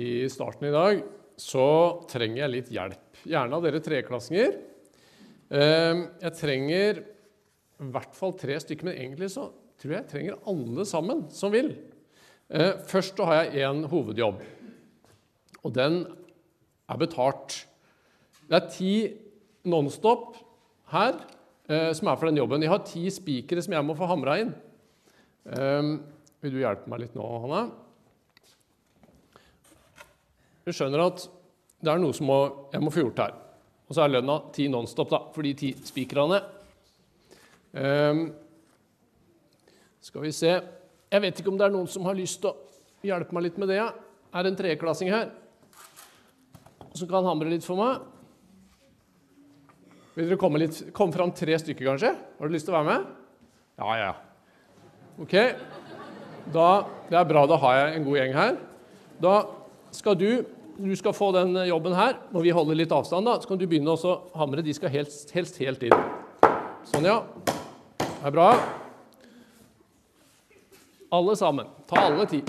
i starten i dag, så trenger jeg litt hjelp. Gjerne av dere treklassinger. Eh, jeg trenger i hvert fall tre stykker, men egentlig så tror jeg jeg trenger alle sammen som vil. Eh, først så har jeg én hovedjobb, og den er betalt. Det er ti Nonstop her eh, som er for den jobben. Jeg har ti spikere som jeg må få hamra inn. Eh, vil du hjelpe meg litt nå, Hanne? Du skjønner at det er noe som må, jeg må få gjort her. Og så er lønna ti Nonstop da, for de ti spikrene. Um, skal vi se Jeg vet ikke om det er noen som har lyst til å hjelpe meg litt med det. Er det en treklassing her som kan hamre litt for meg? Vil dere komme, litt, komme fram tre stykker, kanskje? Har du lyst til å være med? Ja, ja. Ok. Da, det er bra, da har jeg en god gjeng her. Da skal du du skal få den jobben her. Når vi holder litt avstand, da, så kan du begynne å hamre. De skal helst, helst helt inn. Sånn, ja. Det er bra. Alle sammen. Ta alle ti.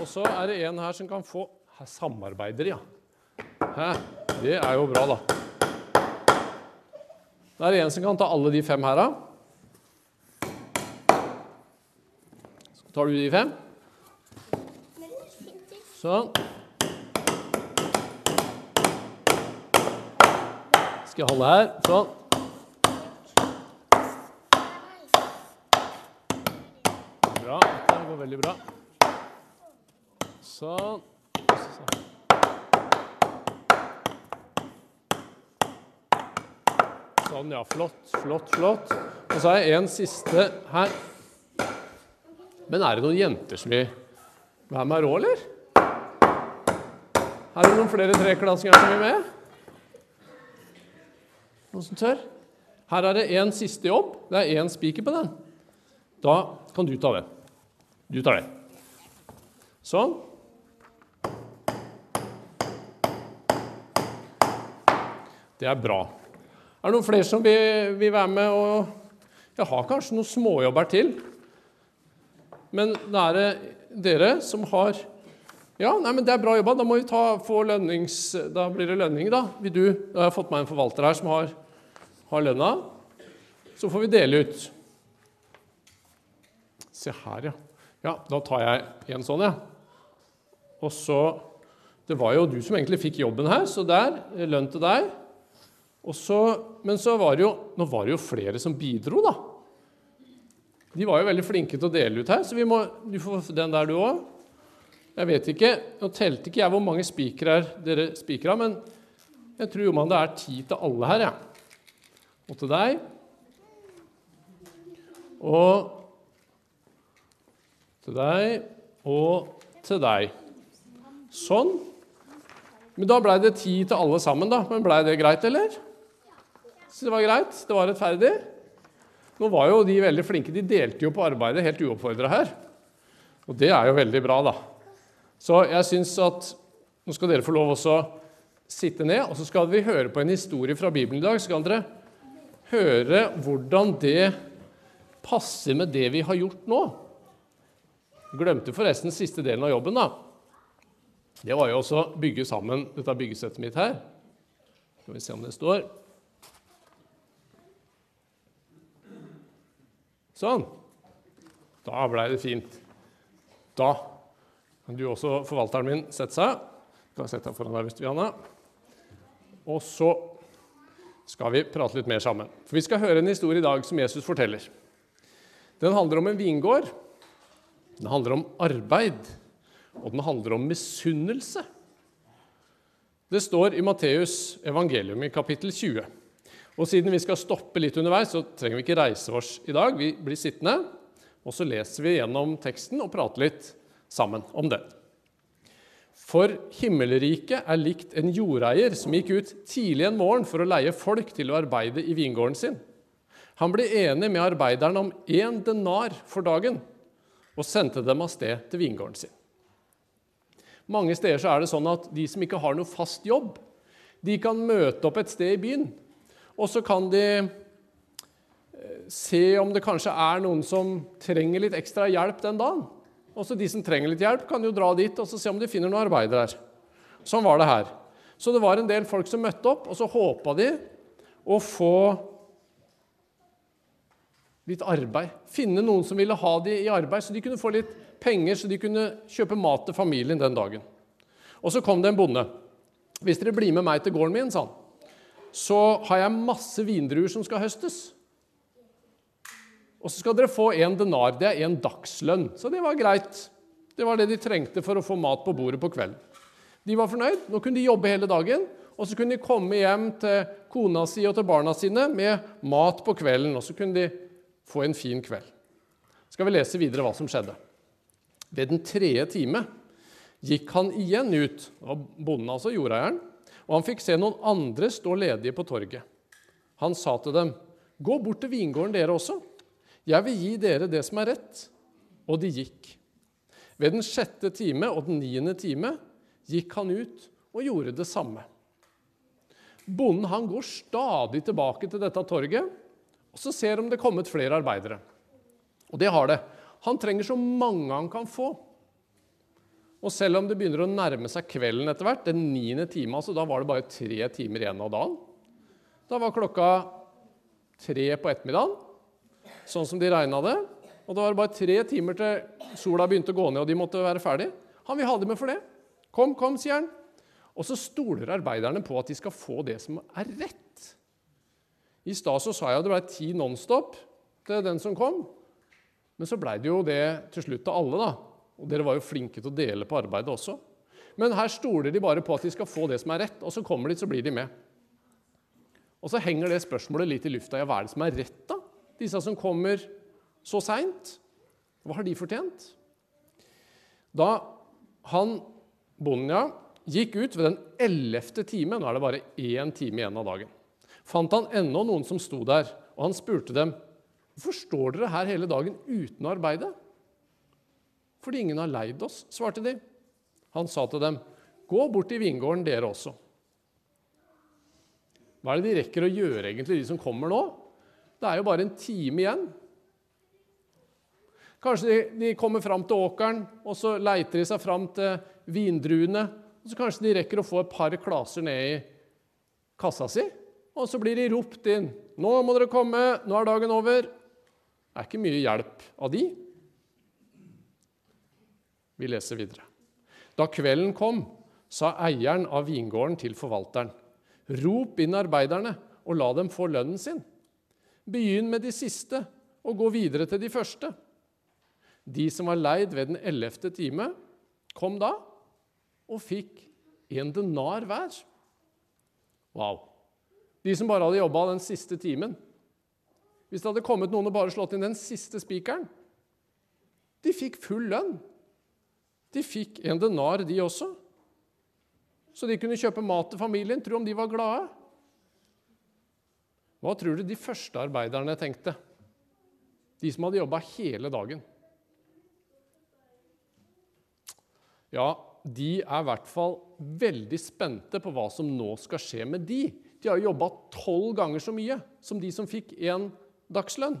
Og så er det en her som kan få her, Samarbeider, ja. Hæ? Det er jo bra, da. Det er en som kan ta alle de fem her, da. Tar du de fem. Sånn. Skal jeg holde her. Sånn. Bra. Det går veldig bra. Sånn. Sånn, ja. Flott, flott, flott. Og så har jeg en siste her. Men er det noen jenter som vil være med rå, eller? Er det noen flere treklassinger som vil med? Noen som tør? Her er det én siste jobb. Det er én spiker på den. Da kan du ta den. Du tar den. Sånn. Det er bra. Er det noen flere som vil, vil være med? Og jeg har kanskje noen småjobber til. Men det er det dere som har Ja, nei, men det er bra jobba. Da må vi ta, få lønnings... Da blir det lønning, da. Vil du Da har jeg fått meg en forvalter her som har, har lønna. Så får vi dele ut. Se her, ja. Ja, da tar jeg en sånn, jeg. Ja. Og så Det var jo du som egentlig fikk jobben her, så der. Lønn til deg. Så, men så var det jo, nå var det jo flere som bidro, da. De var jo veldig flinke til å dele ut her, så vi må, du får den der, du òg. Jeg vet ikke, Nå telte ikke jeg hvor mange spikere dere spikra, men jeg tror jo man det er ti til alle her. Ja. Og til deg. Og til deg og til deg. Sånn. Men da blei det ti til alle sammen, da. Men blei det greit, eller? Så det var greit? Det var rettferdig? Nå var jo de veldig flinke. De delte jo på arbeidet helt uoppfordra her. Og det er jo veldig bra, da. Så jeg syns at nå skal dere få lov også sitte ned, og så skal vi høre på en historie fra Bibelen i dag. Så skal dere høre hvordan det passer med det vi har gjort nå. Glemte forresten siste delen av jobben, da. Det var jo også bygge sammen dette byggesettet mitt her. Skal vi se om det står. Sånn. Da blei det fint. Da kan du også, forvalteren min, sette seg. Du kan sette deg foran deg hvis du vil, Anna. Og så skal vi prate litt mer sammen. For Vi skal høre en historie i dag som Jesus forteller. Den handler om en vingård. Den handler om arbeid, og den handler om misunnelse. Det står i Matteus evangelium i kapittel 20. Og siden vi skal stoppe litt underveis, så trenger vi ikke reise oss i dag. Vi blir sittende, og så leser vi gjennom teksten og prater litt sammen om det. For himmelriket er likt en jordeier som gikk ut tidlig en morgen for å leie folk til å arbeide i vingården sin. Han ble enig med arbeideren om én denar for dagen og sendte dem av sted til vingården sin. Mange steder er det sånn at de som ikke har noe fast jobb, de kan møte opp et sted i byen og så kan de eh, se om det kanskje er noen som trenger litt ekstra hjelp den dagen. Også de som trenger litt hjelp, kan jo dra dit og se om de finner noen arbeid der. Sånn var det her. Så det var en del folk som møtte opp, og så håpa de å få litt arbeid. Finne noen som ville ha de i arbeid, så de kunne få litt penger, så de kunne kjøpe mat til familien den dagen. Og så kom det en bonde. 'Hvis dere blir med meg til gården min', sa han, 'så har jeg masse vindruer som skal høstes.' Og så skal dere få en denar. Det er en dagslønn. Så det var greit. Det var det de trengte for å få mat på bordet på kvelden. De var fornøyd. Nå kunne de jobbe hele dagen. Og så kunne de komme hjem til kona si og til barna sine med mat på kvelden. Og så kunne de få en fin kveld. Skal vi lese videre hva som skjedde. Ved den tredje time gikk han igjen ut, det var bonden, altså jordeieren, og han fikk se noen andre stå ledige på torget. Han sa til dem, 'Gå bort til vingården, dere også.' 'Jeg vil gi dere det som er rett.' Og de gikk. Ved den sjette time og den niende time gikk han ut og gjorde det samme. Bonden han går stadig tilbake til dette torget og så ser om det er kommet flere arbeidere. Og det har det. Han trenger så mange han kan få. Og selv om det begynner å nærme seg kvelden etter hvert, den niende time, altså da var det bare tre timer igjen av dagen Da var klokka tre på ettermiddagen sånn som de regna det. Og da var det bare tre timer til sola begynte å gå ned og de måtte være ferdig. Han vil ha dem med for det. Kom, kom, sier han. Og så stoler arbeiderne på at de skal få det som er rett. I stad sa jeg at det ble ti Nonstop til den som kom. Men så blei det jo det til slutt til alle, da. Og dere var jo flinke til å dele på arbeidet også. Men her stoler de bare på at de skal få det som er rett, og så kommer de, så blir de med. Og så henger det spørsmålet litt i lufta. Ja, hva er det som er rett, da? disse som kommer så seint, hva har de fortjent? Da han, bonden, ja, gikk ut ved den ellevte time, nå er det bare én time igjen av dagen, fant han ennå noen som sto der, og han spurte dem, 'Hvorfor står dere her hele dagen uten å arbeide?' 'Fordi ingen har leid oss', svarte de. Han sa til dem, 'Gå bort i vingården, dere også.' Hva er det de rekker å gjøre, egentlig, de som kommer nå? Det er jo bare en time igjen. Kanskje de, de kommer fram til åkeren, og så leiter de seg fram til vindruene. og Så kanskje de rekker å få et par klaser ned i kassa si. Og så blir de ropt inn. 'Nå må dere komme. Nå er dagen over.' Det er ikke mye hjelp av de. Vi leser videre. Da kvelden kom, sa eieren av vingården til forvalteren.: Rop inn arbeiderne og la dem få lønnen sin. Begynn med de siste og gå videre til de første. De som var leid ved den ellevte time, kom da og fikk en denar hver. Wow. De som bare hadde jobba den siste timen. Hvis det hadde kommet noen og bare slått inn den siste spikeren De fikk full lønn. De fikk en denar, de også. Så de kunne kjøpe mat til familien. Tro om de var glade. Hva tror du de første arbeiderne tenkte? De som hadde jobba hele dagen. Ja, de er i hvert fall veldig spente på hva som nå skal skje med de. De har jobba tolv ganger så mye som de som fikk én dagslønn.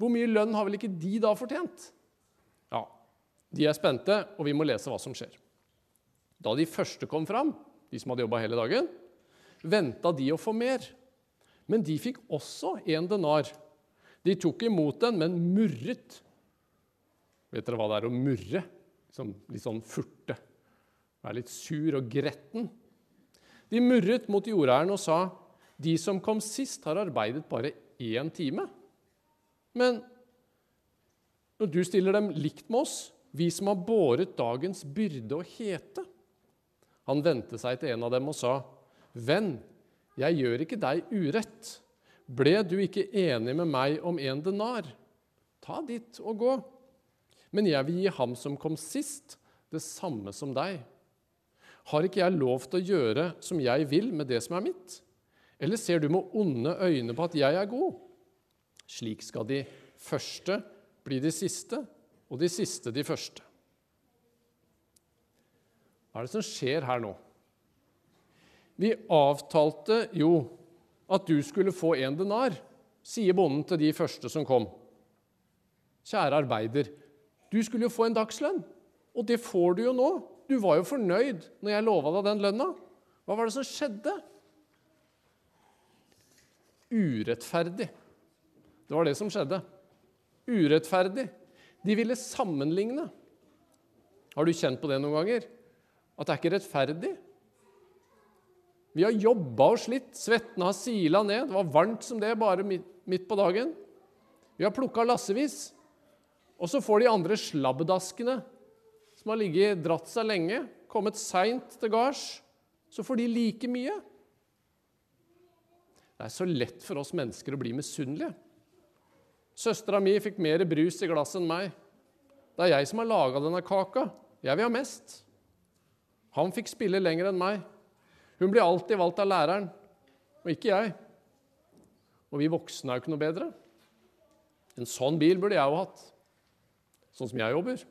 Hvor mye lønn har vel ikke de da fortjent? De er spente, og vi må lese hva som skjer. Da de første kom fram, de som hadde jobba hele dagen, venta de å få mer. Men de fikk også en denar. De tok imot den, men murret. Vet dere hva det er å murre? Som litt sånn furte. Være litt sur og gretten. De murret mot jordeieren og sa, 'De som kom sist, har arbeidet bare én time.' Men når du stiller dem likt med oss, vi som har båret dagens byrde og hete Han vendte seg til en av dem og sa, 'Venn, jeg gjør ikke deg urett. Ble du ikke enig med meg om en denar? Ta ditt og gå. Men jeg vil gi ham som kom sist, det samme som deg. Har ikke jeg lov til å gjøre som jeg vil med det som er mitt? Eller ser du med onde øyne på at jeg er god? Slik skal de første bli de siste, og de siste de første. Hva er det som skjer her nå? Vi avtalte jo at du skulle få en denar, sier bonden til de første som kom. Kjære arbeider, du skulle jo få en dagslønn, og det får du jo nå. Du var jo fornøyd når jeg lova deg den lønna. Hva var det som skjedde? Urettferdig. Det var det som skjedde. Urettferdig. De ville sammenligne. Har du kjent på det noen ganger? At det er ikke rettferdig? Vi har jobba og slitt, svetten har sila ned. Det var varmt som det bare midt på dagen. Vi har plukka lassevis. Og så får de andre slabbedaskene, som har ligget dratt seg lenge, kommet seint til gards, så får de like mye. Det er så lett for oss mennesker å bli misunnelige. Søstera mi fikk mer brus i glasset enn meg. Det er jeg som har laga denne kaka. Jeg vil ha mest. Han fikk spille lenger enn meg. Hun blir alltid valgt av læreren, og ikke jeg. Og vi voksne er jo ikke noe bedre. En sånn bil burde jeg jo hatt, sånn som jeg jobber.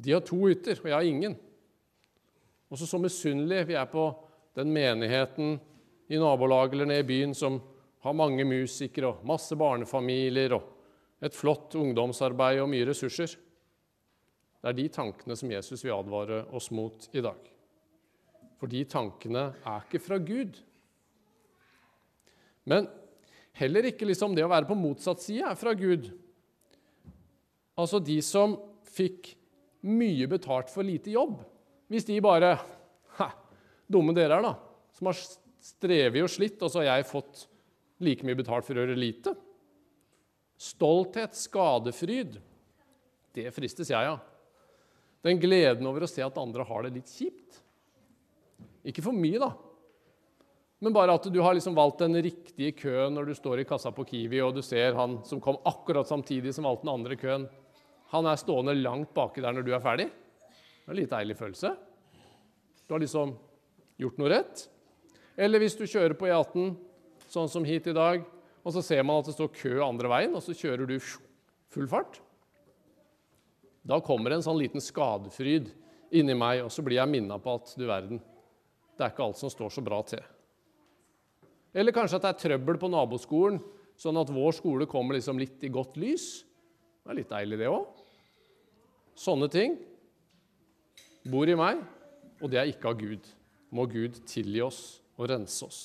De har to hytter, og jeg har ingen. Og så så misunnelige vi er på den menigheten i nabolaget eller nede i byen som har mange musikere og masse barnefamilier og et flott ungdomsarbeid og mye ressurser. Det er de tankene som Jesus vil advare oss mot i dag. For de tankene er ikke fra Gud. Men heller ikke liksom det å være på motsatt side er fra Gud. Altså de som fikk mye betalt for lite jobb. Hvis de bare hæ, Dumme dere er, da. Som har strevet og slitt, og så har jeg fått like mye betalt for å gjøre lite. Stolthet, skadefryd, det fristes jeg av. Den gleden over å se at andre har det litt kjipt. Ikke for mye, da. Men bare at du har liksom valgt den riktige køen når du står i kassa på Kiwi og du ser han som kom akkurat samtidig som valgte den andre køen. Han er stående langt baki der når du er ferdig. Det er en litt deilig følelse. Du har liksom gjort noe rett. Eller hvis du kjører på E18, sånn som hit i dag, og så ser man at det står kø andre veien, og så kjører du full fart. Da kommer en sånn liten skadefryd inni meg, og så blir jeg minna på at du verden, det er ikke alt som står så bra til. Eller kanskje at det er trøbbel på naboskolen, sånn at vår skole kommer liksom litt i godt lys. Det er litt deilig, det òg. Sånne ting bor i meg, og det er ikke av Gud. Må Gud tilgi oss og rense oss.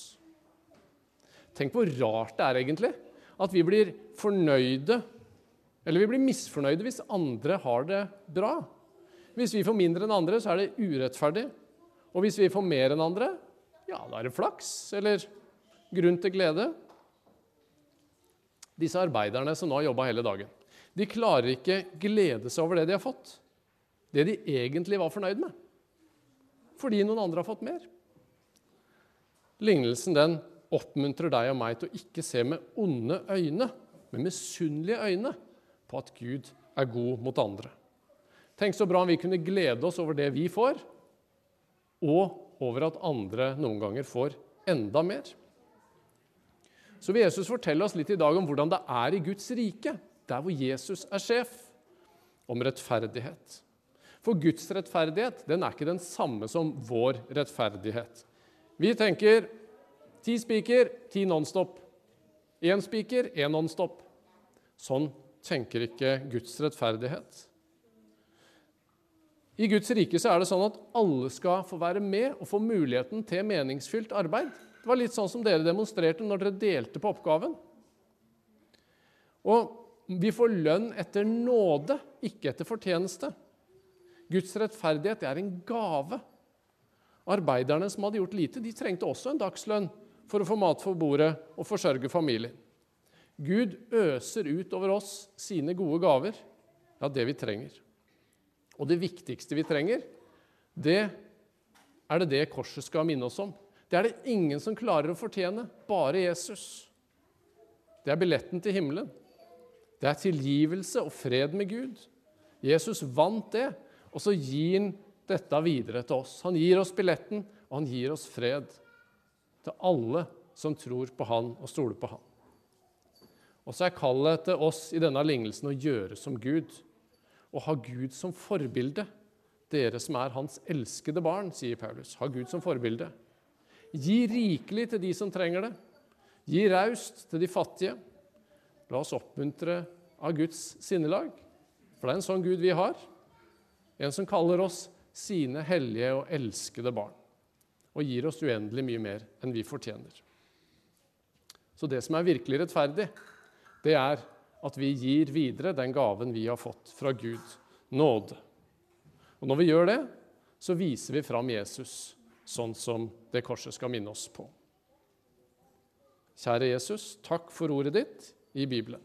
Tenk hvor rart det er egentlig at vi blir fornøyde eller vi blir misfornøyde hvis andre har det bra. Hvis vi får mindre enn andre, så er det urettferdig. Og hvis vi får mer enn andre, ja, da er det flaks eller grunn til glede. Disse arbeiderne som nå har jobba hele dagen, de klarer ikke glede seg over det de har fått. Det de egentlig var fornøyd med. Fordi noen andre har fått mer. Lignelsen den oppmuntrer deg og meg til å ikke se med onde øyne, men misunnelige øyne på at Gud er god mot andre. Tenk så bra om vi kunne glede oss over det vi får, og over at andre noen ganger får enda mer. Så vil Jesus fortelle oss litt i dag om hvordan det er i Guds rike, der hvor Jesus er sjef, om rettferdighet. For Guds rettferdighet den er ikke den samme som vår rettferdighet. Vi tenker ti spiker, ti nonstop. Én spiker, én nonstop. Sånn tenker ikke Guds rettferdighet. I Guds rike så er det sånn at alle skal få være med og få muligheten til meningsfylt arbeid. Det var litt sånn som dere demonstrerte når dere delte på oppgaven. Og vi får lønn etter nåde, ikke etter fortjeneste. Guds rettferdighet er en gave. Arbeiderne som hadde gjort lite, de trengte også en dagslønn for å få mat for bordet og forsørge familien. Gud øser ut over oss sine gode gaver, ja, det vi trenger. Og det viktigste vi trenger, det er det det korset skal minne oss om. Det er det ingen som klarer å fortjene, bare Jesus. Det er billetten til himmelen. Det er tilgivelse og fred med Gud. Jesus vant det, og så gir han dette videre til oss. Han gir oss billetten, og han gir oss fred til alle som tror på han og stoler på han. Og så er kallet til oss i denne lignelsen å gjøre som Gud og ha Gud som forbilde. Dere som er hans elskede barn, sier Paulus. Ha Gud som forbilde. Gi rikelig til de som trenger det. Gi raust til de fattige. La oss oppmuntre av Guds sinnelag. For det er en sånn Gud vi har. En som kaller oss sine hellige og elskede barn. Og gir oss uendelig mye mer enn vi fortjener. Så det som er virkelig rettferdig, det er at vi gir videre den gaven vi har fått fra Gud, nåde. Og når vi gjør det, så viser vi fram Jesus sånn som det korset skal minne oss på. Kjære Jesus, takk for ordet ditt i Bibelen.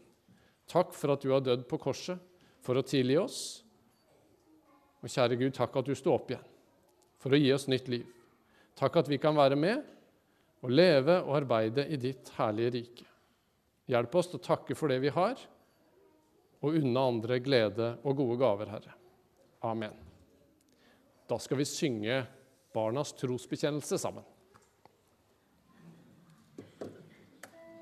Takk for at du har dødd på korset for å tilgi oss. Og kjære Gud, takk at du sto opp igjen for å gi oss nytt liv. Takk at vi kan være med og leve og arbeide i ditt herlige rike. Hjelp oss til å takke for det vi har, og unne andre glede og gode gaver, Herre. Amen. Da skal vi synge barnas trosbekjennelse sammen.